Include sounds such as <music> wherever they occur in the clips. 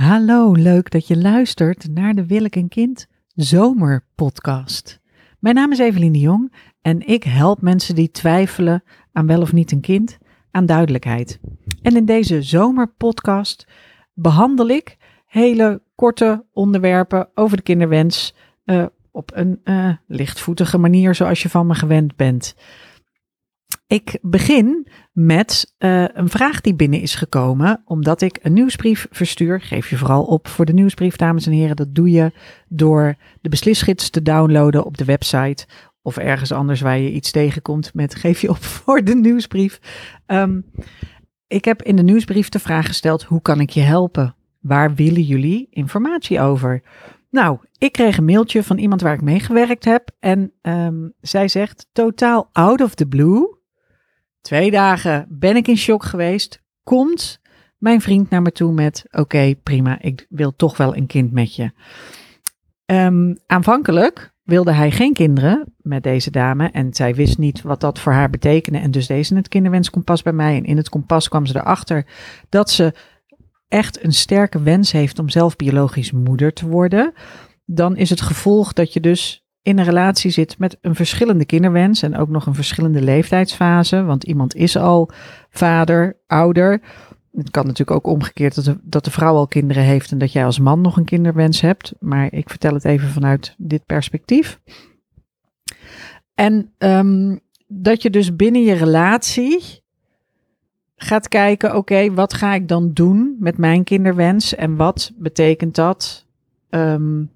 Hallo, leuk dat je luistert naar de Wil ik een kind zomerpodcast. Mijn naam is Evelien de Jong en ik help mensen die twijfelen aan wel of niet een kind aan duidelijkheid. En in deze zomerpodcast behandel ik hele korte onderwerpen over de kinderwens uh, op een uh, lichtvoetige manier zoals je van me gewend bent. Ik begin met uh, een vraag die binnen is gekomen, omdat ik een nieuwsbrief verstuur. Geef je vooral op voor de nieuwsbrief, dames en heren. Dat doe je door de beslisgids te downloaden op de website of ergens anders waar je iets tegenkomt met geef je op <laughs> voor de nieuwsbrief. Um, ik heb in de nieuwsbrief de vraag gesteld: hoe kan ik je helpen? Waar willen jullie informatie over? Nou, ik kreeg een mailtje van iemand waar ik mee gewerkt heb en um, zij zegt totaal out of the blue Twee dagen ben ik in shock geweest. Komt mijn vriend naar me toe met: Oké, prima, ik wil toch wel een kind met je. Um, aanvankelijk wilde hij geen kinderen met deze dame en zij wist niet wat dat voor haar betekende. En dus deze het kinderwenskompas bij mij. En in het kompas kwam ze erachter dat ze echt een sterke wens heeft om zelf biologisch moeder te worden. Dan is het gevolg dat je dus in een relatie zit met een verschillende kinderwens en ook nog een verschillende leeftijdsfase, want iemand is al vader, ouder. Het kan natuurlijk ook omgekeerd dat de, dat de vrouw al kinderen heeft en dat jij als man nog een kinderwens hebt, maar ik vertel het even vanuit dit perspectief. En um, dat je dus binnen je relatie gaat kijken, oké, wat ga ik dan doen met mijn kinderwens en wat betekent dat um,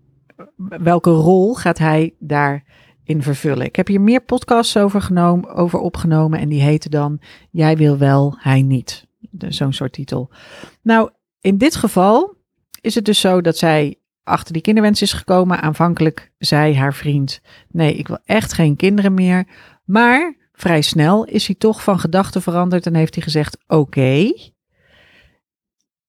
welke rol gaat hij daarin vervullen? Ik heb hier meer podcasts over, over opgenomen en die heten dan Jij wil wel, hij niet. Zo'n soort titel. Nou, in dit geval is het dus zo dat zij achter die kinderwens is gekomen. Aanvankelijk zei haar vriend: Nee, ik wil echt geen kinderen meer. Maar vrij snel is hij toch van gedachten veranderd en heeft hij gezegd: Oké,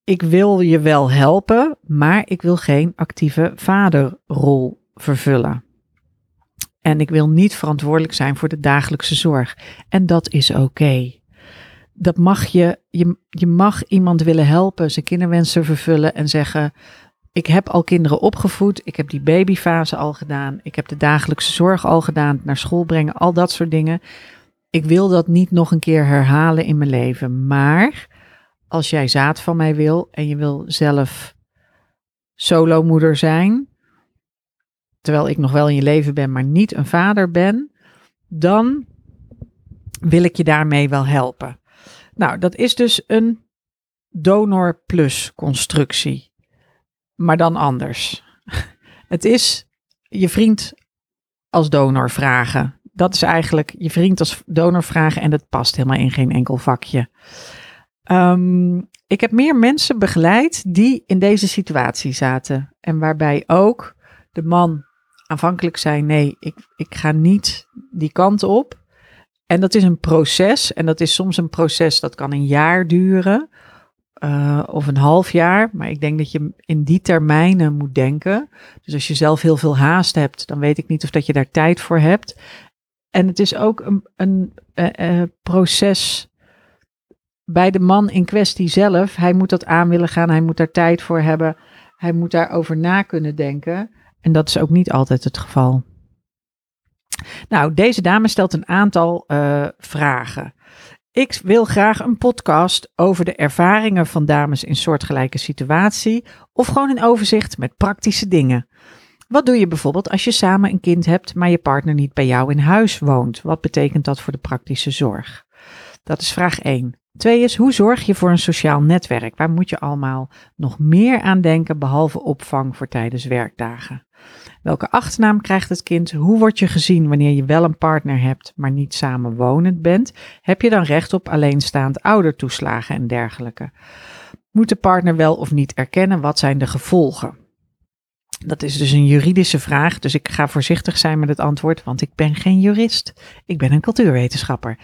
ik wil je wel helpen, maar ik wil geen actieve vaderrol vervullen. En ik wil niet verantwoordelijk zijn voor de dagelijkse zorg. En dat is oké. Dat mag je, je, je mag iemand willen helpen, zijn kinderwensen vervullen en zeggen: Ik heb al kinderen opgevoed, ik heb die babyfase al gedaan, ik heb de dagelijkse zorg al gedaan, naar school brengen, al dat soort dingen. Ik wil dat niet nog een keer herhalen in mijn leven. Maar als jij zaad van mij wil en je wil zelf solomoeder zijn, terwijl ik nog wel in je leven ben, maar niet een vader ben, dan wil ik je daarmee wel helpen. Nou, dat is dus een donor plus constructie, maar dan anders. <laughs> Het is je vriend als donor vragen. Dat is eigenlijk je vriend als donor vragen en dat past helemaal in geen enkel vakje. Um, ik heb meer mensen begeleid die in deze situatie zaten. En waarbij ook de man aanvankelijk zei: nee, ik, ik ga niet die kant op. En dat is een proces. En dat is soms een proces dat kan een jaar duren. Uh, of een half jaar. Maar ik denk dat je in die termijnen moet denken. Dus als je zelf heel veel haast hebt, dan weet ik niet of dat je daar tijd voor hebt. En het is ook een, een uh, uh, proces bij de man in kwestie zelf, hij moet dat aan willen gaan, hij moet daar tijd voor hebben, hij moet daarover na kunnen denken. En dat is ook niet altijd het geval. Nou, deze dame stelt een aantal uh, vragen. Ik wil graag een podcast over de ervaringen van dames in soortgelijke situatie of gewoon een overzicht met praktische dingen. Wat doe je bijvoorbeeld als je samen een kind hebt, maar je partner niet bij jou in huis woont? Wat betekent dat voor de praktische zorg? Dat is vraag 1. Twee is, hoe zorg je voor een sociaal netwerk? Waar moet je allemaal nog meer aan denken behalve opvang voor tijdens werkdagen? Welke achternaam krijgt het kind? Hoe word je gezien wanneer je wel een partner hebt, maar niet samenwonend bent? Heb je dan recht op alleenstaand oudertoeslagen en dergelijke? Moet de partner wel of niet erkennen? Wat zijn de gevolgen? Dat is dus een juridische vraag, dus ik ga voorzichtig zijn met het antwoord, want ik ben geen jurist. Ik ben een cultuurwetenschapper.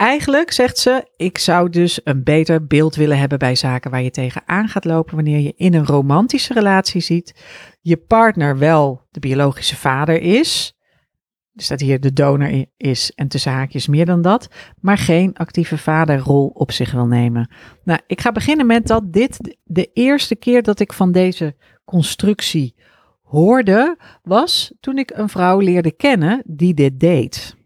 Eigenlijk zegt ze, ik zou dus een beter beeld willen hebben bij zaken waar je tegenaan gaat lopen wanneer je in een romantische relatie ziet, je partner wel de biologische vader is, er staat hier de donor is en tussen haakjes meer dan dat, maar geen actieve vaderrol op zich wil nemen. Nou, ik ga beginnen met dat dit de eerste keer dat ik van deze constructie hoorde, was toen ik een vrouw leerde kennen die dit deed.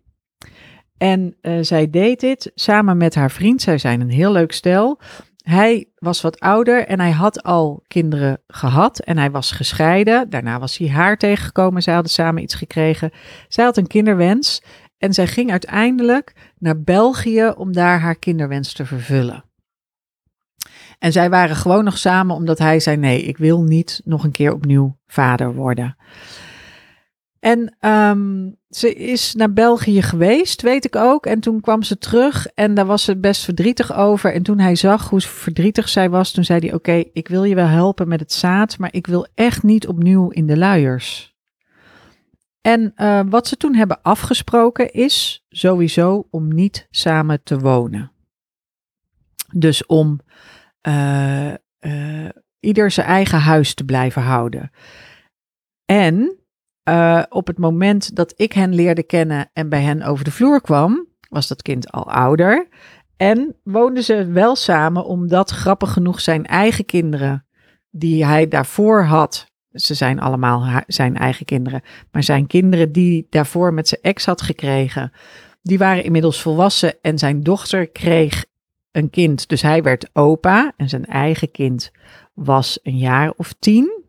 En uh, zij deed dit samen met haar vriend. Zij zijn een heel leuk stel. Hij was wat ouder en hij had al kinderen gehad en hij was gescheiden. Daarna was hij haar tegengekomen. Zij hadden samen iets gekregen. Zij had een kinderwens en zij ging uiteindelijk naar België om daar haar kinderwens te vervullen. En zij waren gewoon nog samen omdat hij zei: Nee, ik wil niet nog een keer opnieuw vader worden. En ehm, ze is naar België geweest, weet ik ook. En toen kwam ze terug en daar was ze best verdrietig over. En toen hij zag hoe verdrietig zij was, toen zei hij: Oké, ik wil je wel helpen met het zaad, maar ik wil echt niet opnieuw in de luiers. En uh, wat ze toen hebben afgesproken is sowieso om niet samen te wonen. Dus om uh, uh, ieder zijn eigen huis te blijven houden. En uh, op het moment dat ik hen leerde kennen en bij hen over de vloer kwam, was dat kind al ouder. En woonden ze wel samen, omdat grappig genoeg zijn eigen kinderen, die hij daarvoor had, ze zijn allemaal zijn eigen kinderen, maar zijn kinderen die daarvoor met zijn ex had gekregen, die waren inmiddels volwassen en zijn dochter kreeg een kind. Dus hij werd opa en zijn eigen kind was een jaar of tien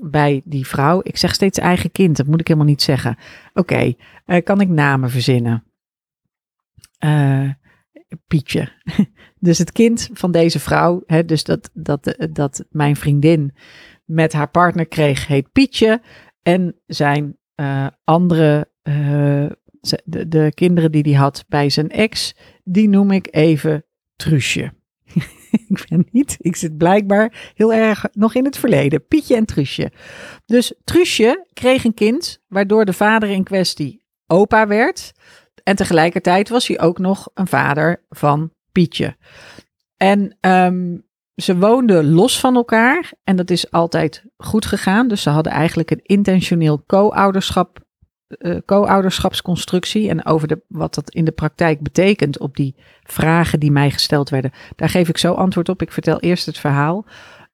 bij die vrouw. Ik zeg steeds eigen kind, dat moet ik helemaal niet zeggen. Oké, eh, kan ik namen verzinnen? Uh, Pietje. <laughs> dus het kind van deze vrouw, hè, dus dat, dat, dat mijn vriendin met haar partner kreeg, heet Pietje. En zijn andere, de, de kinderen die hij had bij zijn ex, die noem ik even Truusje. <laughs> ik ben niet, ik zit blijkbaar heel erg nog in het verleden. Pietje en Truusje. Dus Truusje kreeg een kind, waardoor de vader in kwestie opa werd. En tegelijkertijd was hij ook nog een vader van Pietje. En um, ze woonden los van elkaar en dat is altijd goed gegaan. Dus ze hadden eigenlijk een intentioneel co-ouderschap uh, co-ouderschapsconstructie en over de, wat dat in de praktijk betekent op die vragen die mij gesteld werden. Daar geef ik zo antwoord op. Ik vertel eerst het verhaal.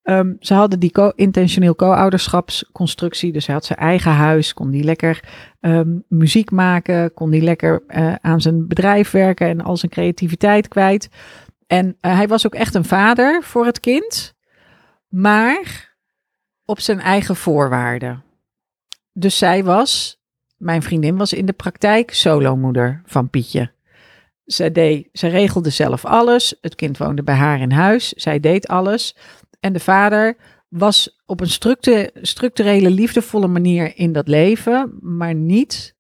Um, ze hadden die intentioneel co-ouderschapsconstructie. Dus hij had zijn eigen huis, kon die lekker um, muziek maken, kon die lekker uh, aan zijn bedrijf werken en al zijn creativiteit kwijt. En uh, hij was ook echt een vader voor het kind, maar op zijn eigen voorwaarden. Dus zij was mijn vriendin was in de praktijk solomoeder van Pietje. Ze, deed, ze regelde zelf alles. Het kind woonde bij haar in huis. Zij deed alles. En de vader was op een structurele, liefdevolle manier in dat leven, maar niet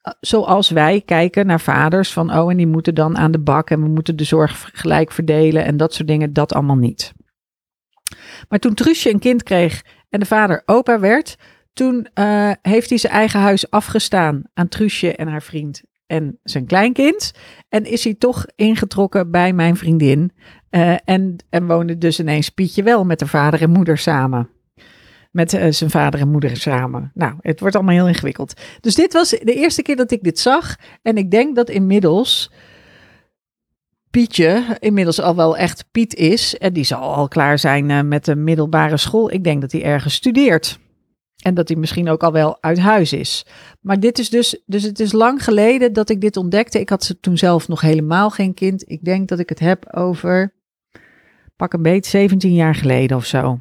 eh, zoals wij kijken naar vaders van oh en die moeten dan aan de bak en we moeten de zorg gelijk verdelen en dat soort dingen, dat allemaal niet. Maar toen Truusje een kind kreeg en de vader opa werd, toen uh, heeft hij zijn eigen huis afgestaan aan Truusje en haar vriend en zijn kleinkind. En is hij toch ingetrokken bij mijn vriendin. Uh, en, en woonde dus ineens Pietje wel met de vader en moeder samen. Met uh, zijn vader en moeder samen. Nou, het wordt allemaal heel ingewikkeld. Dus dit was de eerste keer dat ik dit zag. En ik denk dat inmiddels Pietje inmiddels al wel echt Piet is. En die zal al klaar zijn met de middelbare school. Ik denk dat hij ergens studeert. En dat hij misschien ook al wel uit huis is. Maar dit is dus, dus het is lang geleden dat ik dit ontdekte. Ik had ze toen zelf nog helemaal geen kind. Ik denk dat ik het heb over, pak een beet, 17 jaar geleden of zo.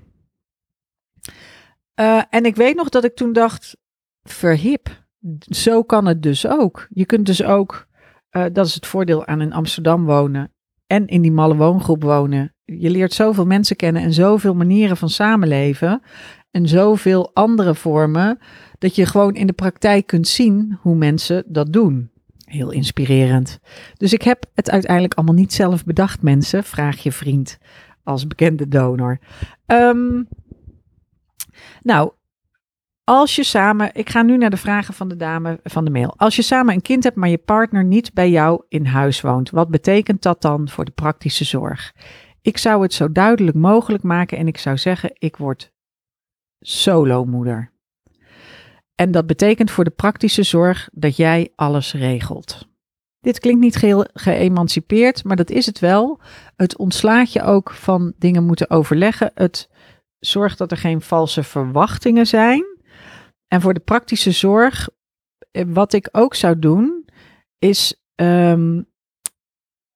Uh, en ik weet nog dat ik toen dacht, verhip, zo kan het dus ook. Je kunt dus ook, uh, dat is het voordeel aan in Amsterdam wonen en in die malle woongroep wonen. Je leert zoveel mensen kennen en zoveel manieren van samenleven en zoveel andere vormen, dat je gewoon in de praktijk kunt zien hoe mensen dat doen. Heel inspirerend. Dus ik heb het uiteindelijk allemaal niet zelf bedacht, mensen. Vraag je vriend als bekende donor. Um, nou, als je samen, ik ga nu naar de vragen van de dame van de mail. Als je samen een kind hebt, maar je partner niet bij jou in huis woont, wat betekent dat dan voor de praktische zorg? Ik zou het zo duidelijk mogelijk maken en ik zou zeggen: ik word solomoeder. En dat betekent voor de praktische zorg dat jij alles regelt. Dit klinkt niet geheel geëmancipeerd, maar dat is het wel. Het ontslaat je ook van dingen moeten overleggen. Het zorgt dat er geen valse verwachtingen zijn. En voor de praktische zorg, eh, wat ik ook zou doen, is ehm,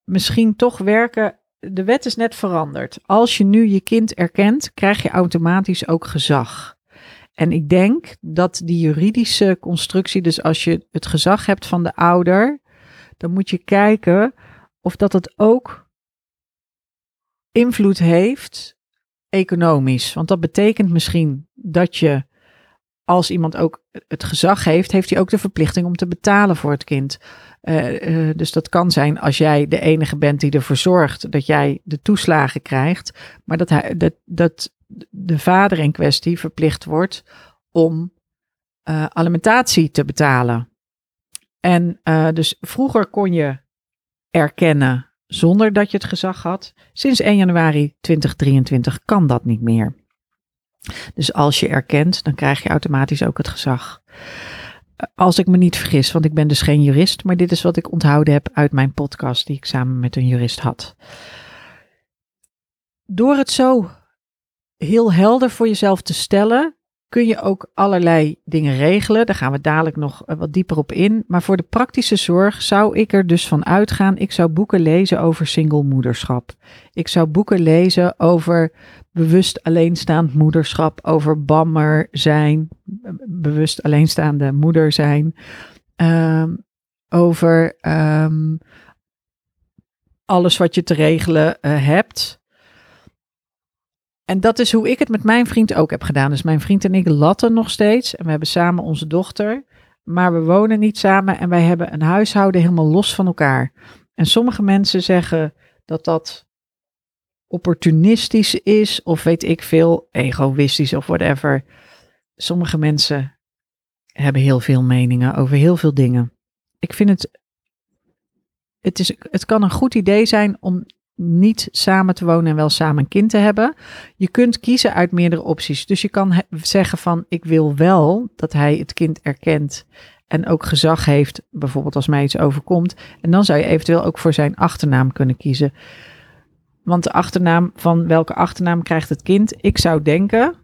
misschien toch werken. De wet is net veranderd. Als je nu je kind erkent, krijg je automatisch ook gezag. En ik denk dat die juridische constructie, dus als je het gezag hebt van de ouder, dan moet je kijken of dat het ook invloed heeft economisch. Want dat betekent misschien dat je, als iemand ook het gezag heeft, heeft hij ook de verplichting om te betalen voor het kind. Uh, uh, dus dat kan zijn als jij de enige bent die ervoor zorgt dat jij de toeslagen krijgt, maar dat, dat, dat de vader in kwestie verplicht wordt om uh, alimentatie te betalen. En dus vroeger kon je erkennen zonder dat je het gezag had. Sinds 1 januari 2023 kan dat niet meer. Dus als je erkent, dan krijg je automatisch ook het gezag. Als ik me niet vergis, want ik ben dus geen jurist, maar dit is wat ik onthouden heb uit mijn podcast die ik samen met een jurist had. Door het zo heel helder voor jezelf te stellen, kun je ook allerlei dingen regelen. Daar gaan we dadelijk nog eh, wat dieper op in. Maar voor de praktische zorg zou ik er dus van uitgaan. Ik zou boeken lezen over singlemoederschap. Ik zou boeken lezen over bewust alleenstaand moederschap, over bammer zijn, bewust alleenstaande moeder zijn, um, over um, alles wat je te regelen uh, hebt. En dat is hoe ik het met mijn vriend ook heb gedaan. Dus mijn vriend en ik latten nog steeds. En we hebben samen onze dochter. Maar we wonen niet samen en wij hebben een huishouden helemaal los van elkaar. En sommige mensen zeggen dat dat opportunistisch is, of weet ik veel, egoïstisch of whatever. Sommige mensen hebben heel veel meningen over heel veel dingen. Ik vind het. Het, is, het kan een goed idee zijn om niet samen te wonen en wel samen een kind te hebben. Je kunt kiezen uit meerdere opties. Dus je kan zeggen van ik wil wel dat hij het kind erkent en ook gezag heeft, bijvoorbeeld als mij iets overkomt. En dan zou je eventueel ook voor zijn achternaam kunnen kiezen. Want de achternaam van welke achternaam krijgt het kind? Ik zou denken,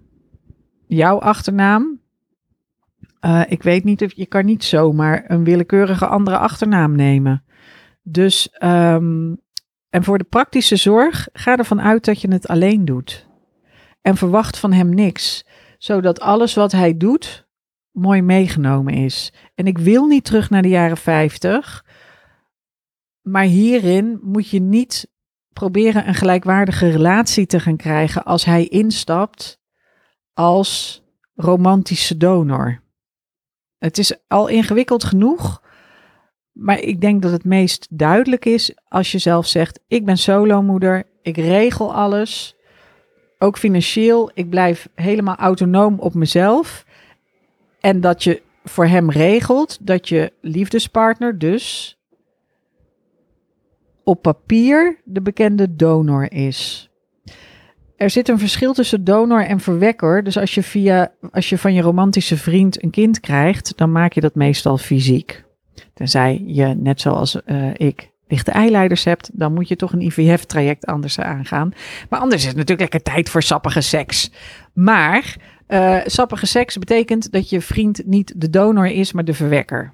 jouw achternaam. Uh, ik weet niet of je kan niet zomaar een willekeurige andere achternaam nemen. Dus um, en voor de praktische zorg ga ervan uit dat je het alleen doet. En verwacht van hem niks, zodat alles wat hij doet mooi meegenomen is. En ik wil niet terug naar de jaren 50, maar hierin moet je niet proberen een gelijkwaardige relatie te gaan krijgen als hij instapt als romantische donor. Het is al ingewikkeld genoeg maar ik denk dat het meest duidelijk is als je zelf zegt: Ik ben solomoeder, ik regel alles, ook financieel. Ik blijf helemaal autonoom op mezelf. En dat je voor hem regelt dat je liefdespartner dus op papier de bekende donor is. Er zit een verschil tussen donor en verwekker. Dus als je, via, als je van je romantische vriend een kind krijgt, dan maak je dat meestal fysiek. Tenzij je, net zoals uh, ik, lichte eileiders hebt, dan moet je toch een IVF-traject anders aangaan. Maar anders is het natuurlijk lekker tijd voor sappige seks. Maar uh, sappige seks betekent dat je vriend niet de donor is, maar de verwekker.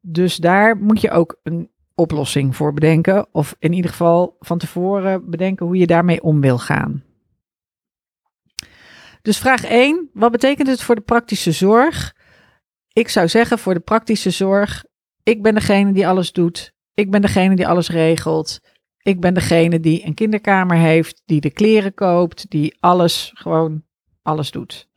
Dus daar moet je ook een oplossing voor bedenken. Of in ieder geval van tevoren bedenken hoe je daarmee om wil gaan. Dus vraag 1. Wat betekent het voor de praktische zorg? Ik zou zeggen voor de praktische zorg, ik ben degene die alles doet. Ik ben degene die alles regelt. Ik ben degene die een kinderkamer heeft, die de kleren koopt, die alles, gewoon alles doet.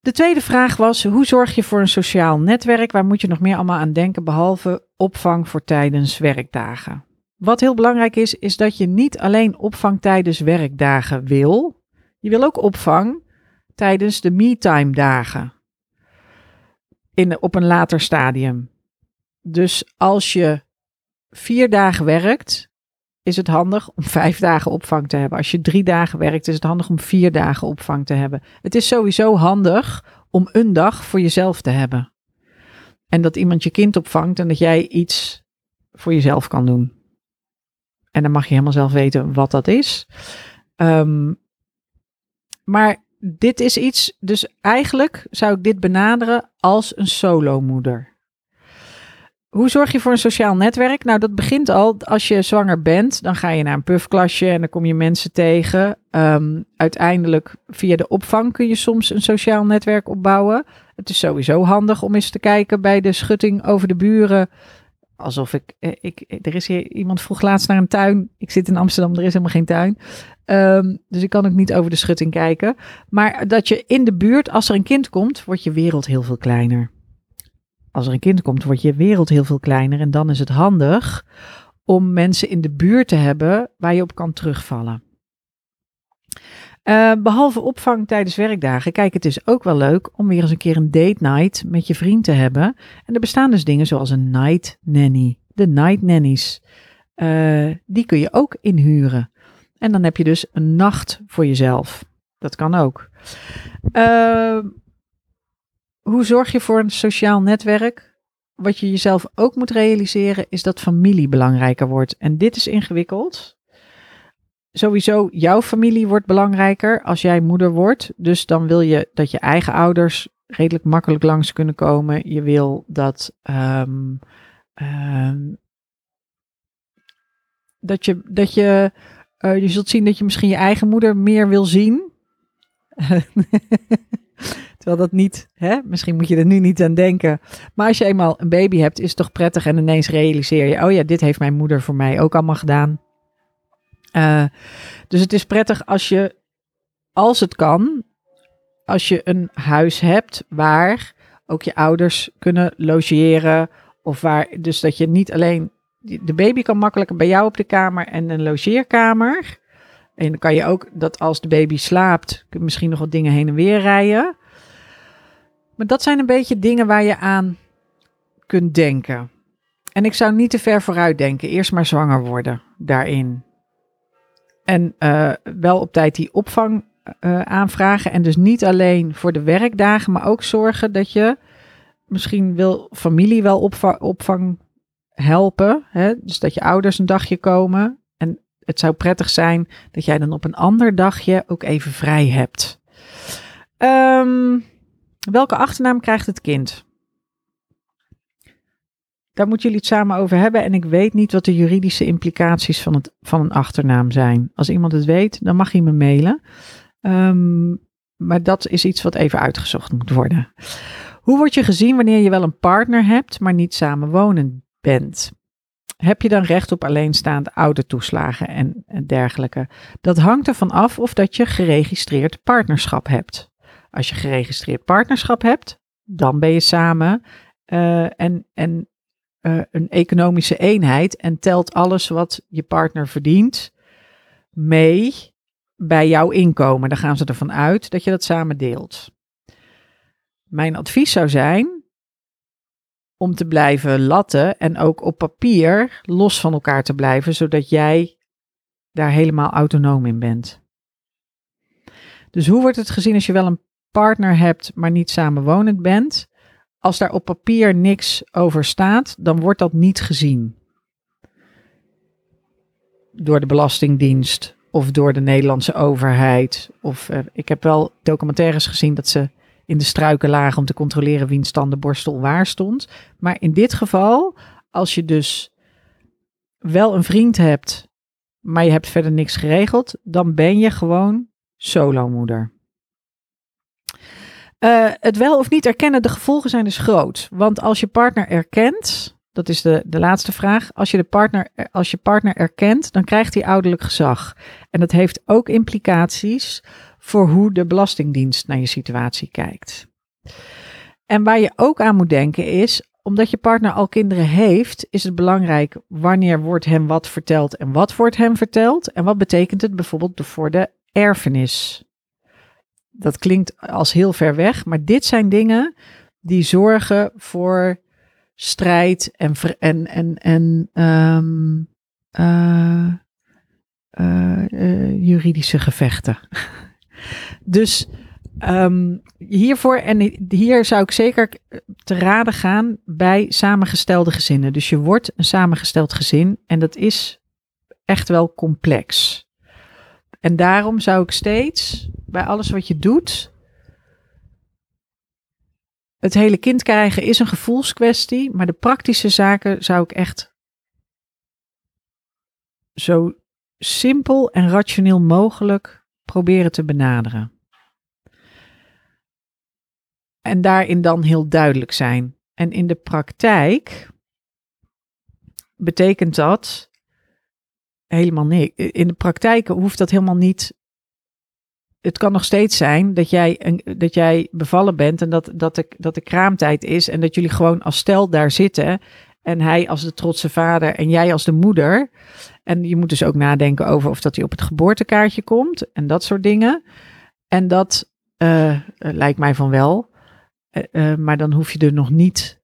De tweede vraag was: hoe zorg je voor een sociaal netwerk? Waar moet je nog meer allemaal aan denken, behalve opvang voor tijdens werkdagen? Wat heel belangrijk is, is dat je niet alleen opvang tijdens werkdagen wil. Je wil ook opvang tijdens de me-time dagen in, op een later stadium. Dus als je vier dagen werkt, is het handig om vijf dagen opvang te hebben. Als je drie dagen werkt, is het handig om vier dagen opvang te hebben. Het is sowieso handig om een dag voor jezelf te hebben. En dat iemand je kind opvangt en dat jij iets voor jezelf kan doen. En dan mag je helemaal zelf weten wat dat is. Ehm, maar dit is iets, dus eigenlijk zou ik dit benaderen als een solomoeder. Hoe zorg je voor een sociaal netwerk? Nou, dat begint al als je zwanger bent. Dan ga je naar een pufklasje en dan kom je mensen tegen. Um, uiteindelijk via de opvang kun je soms een sociaal netwerk opbouwen. Het is sowieso handig om eens te kijken bij de schutting over de buren. Alsof ik, eh, ik er is hier iemand vroeg laatst naar een tuin. Ik zit in Amsterdam, er is helemaal geen tuin. Um, dus ik kan ook niet over de schutting kijken. Maar dat je in de buurt, als er een kind komt, wordt je wereld heel veel kleiner als er een kind komt, wordt je wereld heel veel kleiner. En dan is het handig om mensen in de buurt te hebben waar je op kan terugvallen. Uh, behalve opvang tijdens werkdagen, kijk, het is ook wel leuk om weer eens een keer een date night met je vriend te hebben. En er bestaan dus dingen zoals een night nanny, de night nannies. Uh, die kun je ook inhuren. En dan heb je dus een nacht voor jezelf. Dat kan ook. Uh, hoe zorg je voor een sociaal netwerk? Wat je jezelf ook moet realiseren is dat familie belangrijker wordt. En dit is ingewikkeld. Sowieso, jouw familie wordt belangrijker als jij moeder wordt. Dus dan wil je dat je eigen ouders redelijk makkelijk langs kunnen komen. Je wil dat. Um, um, dat je. Dat je uh, je zult zien dat je misschien je eigen moeder meer wil zien. <laughs> Terwijl dat niet, hè? misschien moet je er nu niet aan denken. Maar als je eenmaal een baby hebt, is het toch prettig en ineens realiseer je, oh ja, dit heeft mijn moeder voor mij ook allemaal gedaan. Uh, dus het is prettig als je, als het kan, als je een huis hebt waar ook je ouders kunnen logeren. Of waar, dus dat je niet alleen, de baby kan makkelijker bij jou op de kamer en een logeerkamer. En dan kan je ook dat als de baby slaapt, misschien nog wat dingen heen en weer rijden. Maar dat zijn een beetje dingen waar je aan kunt denken. En ik zou niet te ver vooruit denken. Eerst maar zwanger worden daarin. En uh, wel op tijd die opvang uh, aanvragen. En dus niet alleen voor de werkdagen, maar ook zorgen dat je misschien wil familie wel opvang, opvang helpen. Hè? Dus dat je ouders een dagje komen. En het zou prettig zijn dat jij dan op een ander dagje ook even vrij hebt. Um, Welke achternaam krijgt het kind? Daar moeten jullie het samen over hebben. En ik weet niet wat de juridische implicaties van, het, van een achternaam zijn. Als iemand het weet, dan mag hij me mailen. Um, maar dat is iets wat even uitgezocht moet worden. Hoe word je gezien wanneer je wel een partner hebt, maar niet samenwonend bent? Heb je dan recht op alleenstaande oudertoeslagen en, en dergelijke? Dat hangt ervan af of dat je geregistreerd partnerschap hebt. Als je geregistreerd partnerschap hebt, dan ben je samen uh, en, en uh, een economische eenheid en telt alles wat je partner verdient mee bij jouw inkomen. Dan gaan ze ervan uit dat je dat samen deelt. Mijn advies zou zijn om te blijven latten en ook op papier los van elkaar te blijven, zodat jij daar helemaal autonoom in bent. Dus hoe wordt het gezien als je wel een partner hebt, maar niet samenwonend bent, als daar op papier niks over staat, dan wordt dat niet gezien. Door de Belastingdienst of door de Nederlandse overheid. Of uh, ik heb wel documentaires gezien dat ze in de struiken lagen om te controleren wiens tandenborstel waar stond. Maar in dit geval, als je dus wel een vriend hebt, maar je hebt verder niks geregeld, dan ben je gewoon solomoeder. Uh, het wel of niet erkennen, de gevolgen zijn dus groot. Want als je partner erkent, dat is de, de laatste vraag, als je, de partner, als je partner erkent, dan krijgt hij ouderlijk gezag. En dat heeft ook implicaties voor hoe de Belastingdienst naar je situatie kijkt. En waar je ook aan moet denken is, omdat je partner al kinderen heeft, is het belangrijk wanneer wordt hem wat verteld en wat wordt hem verteld. En wat betekent het bijvoorbeeld voor de erfenis dat klinkt als heel ver weg, maar dit zijn dingen die zorgen voor strijd en, en, en, en um, uh, uh, uh, juridische gevechten. <laughs> dus Ehm, hiervoor, en hier zou ik zeker te raden gaan bij samengestelde gezinnen. Dus je wordt een samengesteld gezin en dat is echt wel complex. En daarom zou ik steeds bij alles wat je doet. Het hele kind krijgen is een gevoelskwestie, maar de praktische zaken zou ik echt zo simpel en rationeel mogelijk proberen te benaderen. En daarin dan heel duidelijk zijn. En in de praktijk betekent dat helemaal niks. In de praktijk hoeft dat helemaal niet. Het kan nog steeds zijn dat jij, dat jij bevallen bent en dat, dat, de, dat de kraamtijd is. En dat jullie gewoon als stel daar zitten. En hij als de trotse vader en jij als de moeder. En je moet dus ook nadenken over of dat hij op het geboortekaartje komt en dat soort dingen. En dat uh, lijkt mij van wel. Uh, maar dan hoef je er nog niet.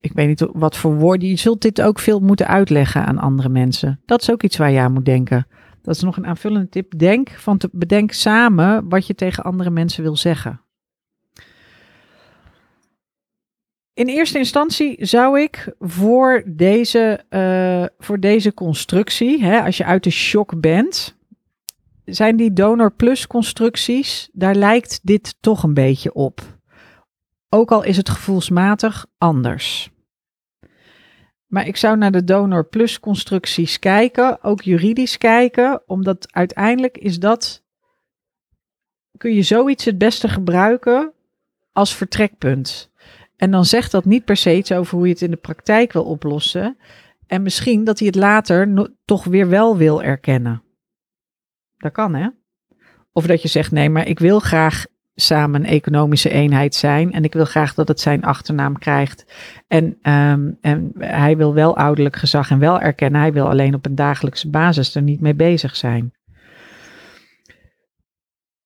Ik weet niet wat voor woorden. Je zult dit ook veel moeten uitleggen aan andere mensen. Dat is ook iets waar je aan moet denken. Dat is nog een aanvullende tip. Denk van te, bedenk samen wat je tegen andere mensen wil zeggen. In eerste instantie zou ik voor deze, uh, voor deze constructie, hè, als je uit de shock bent, zijn die donor plus constructies, daar lijkt dit toch een beetje op. Ook al is het gevoelsmatig anders. Maar ik zou naar de donor plus constructies kijken, ook juridisch kijken, omdat uiteindelijk is dat, kun je zoiets het beste gebruiken als vertrekpunt. En dan zegt dat niet per se iets over hoe je het in de praktijk wil oplossen. En misschien dat hij het later toch weer wel wil erkennen. Dat kan, hè? Of dat je zegt: nee, maar ik wil graag samen een economische eenheid zijn. En ik wil graag dat het zijn achternaam krijgt. En, um, en hij wil wel ouderlijk gezag en wel erkennen. Hij wil alleen op een dagelijkse basis er niet mee bezig zijn.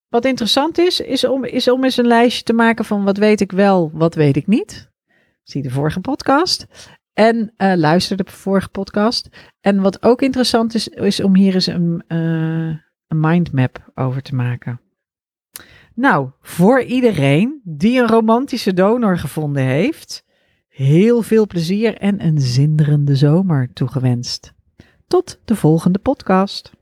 Wat interessant is, is om, is om eens een lijstje te maken van wat weet ik wel, wat weet ik niet. Zie de vorige podcast. En uh, luister de vorige podcast. En wat ook interessant is, is om hier eens een, uh, een mindmap over te maken. Nou, voor iedereen die een romantische donor gevonden heeft, heel veel plezier en een zinderende zomer toegewenst. Tot de volgende podcast.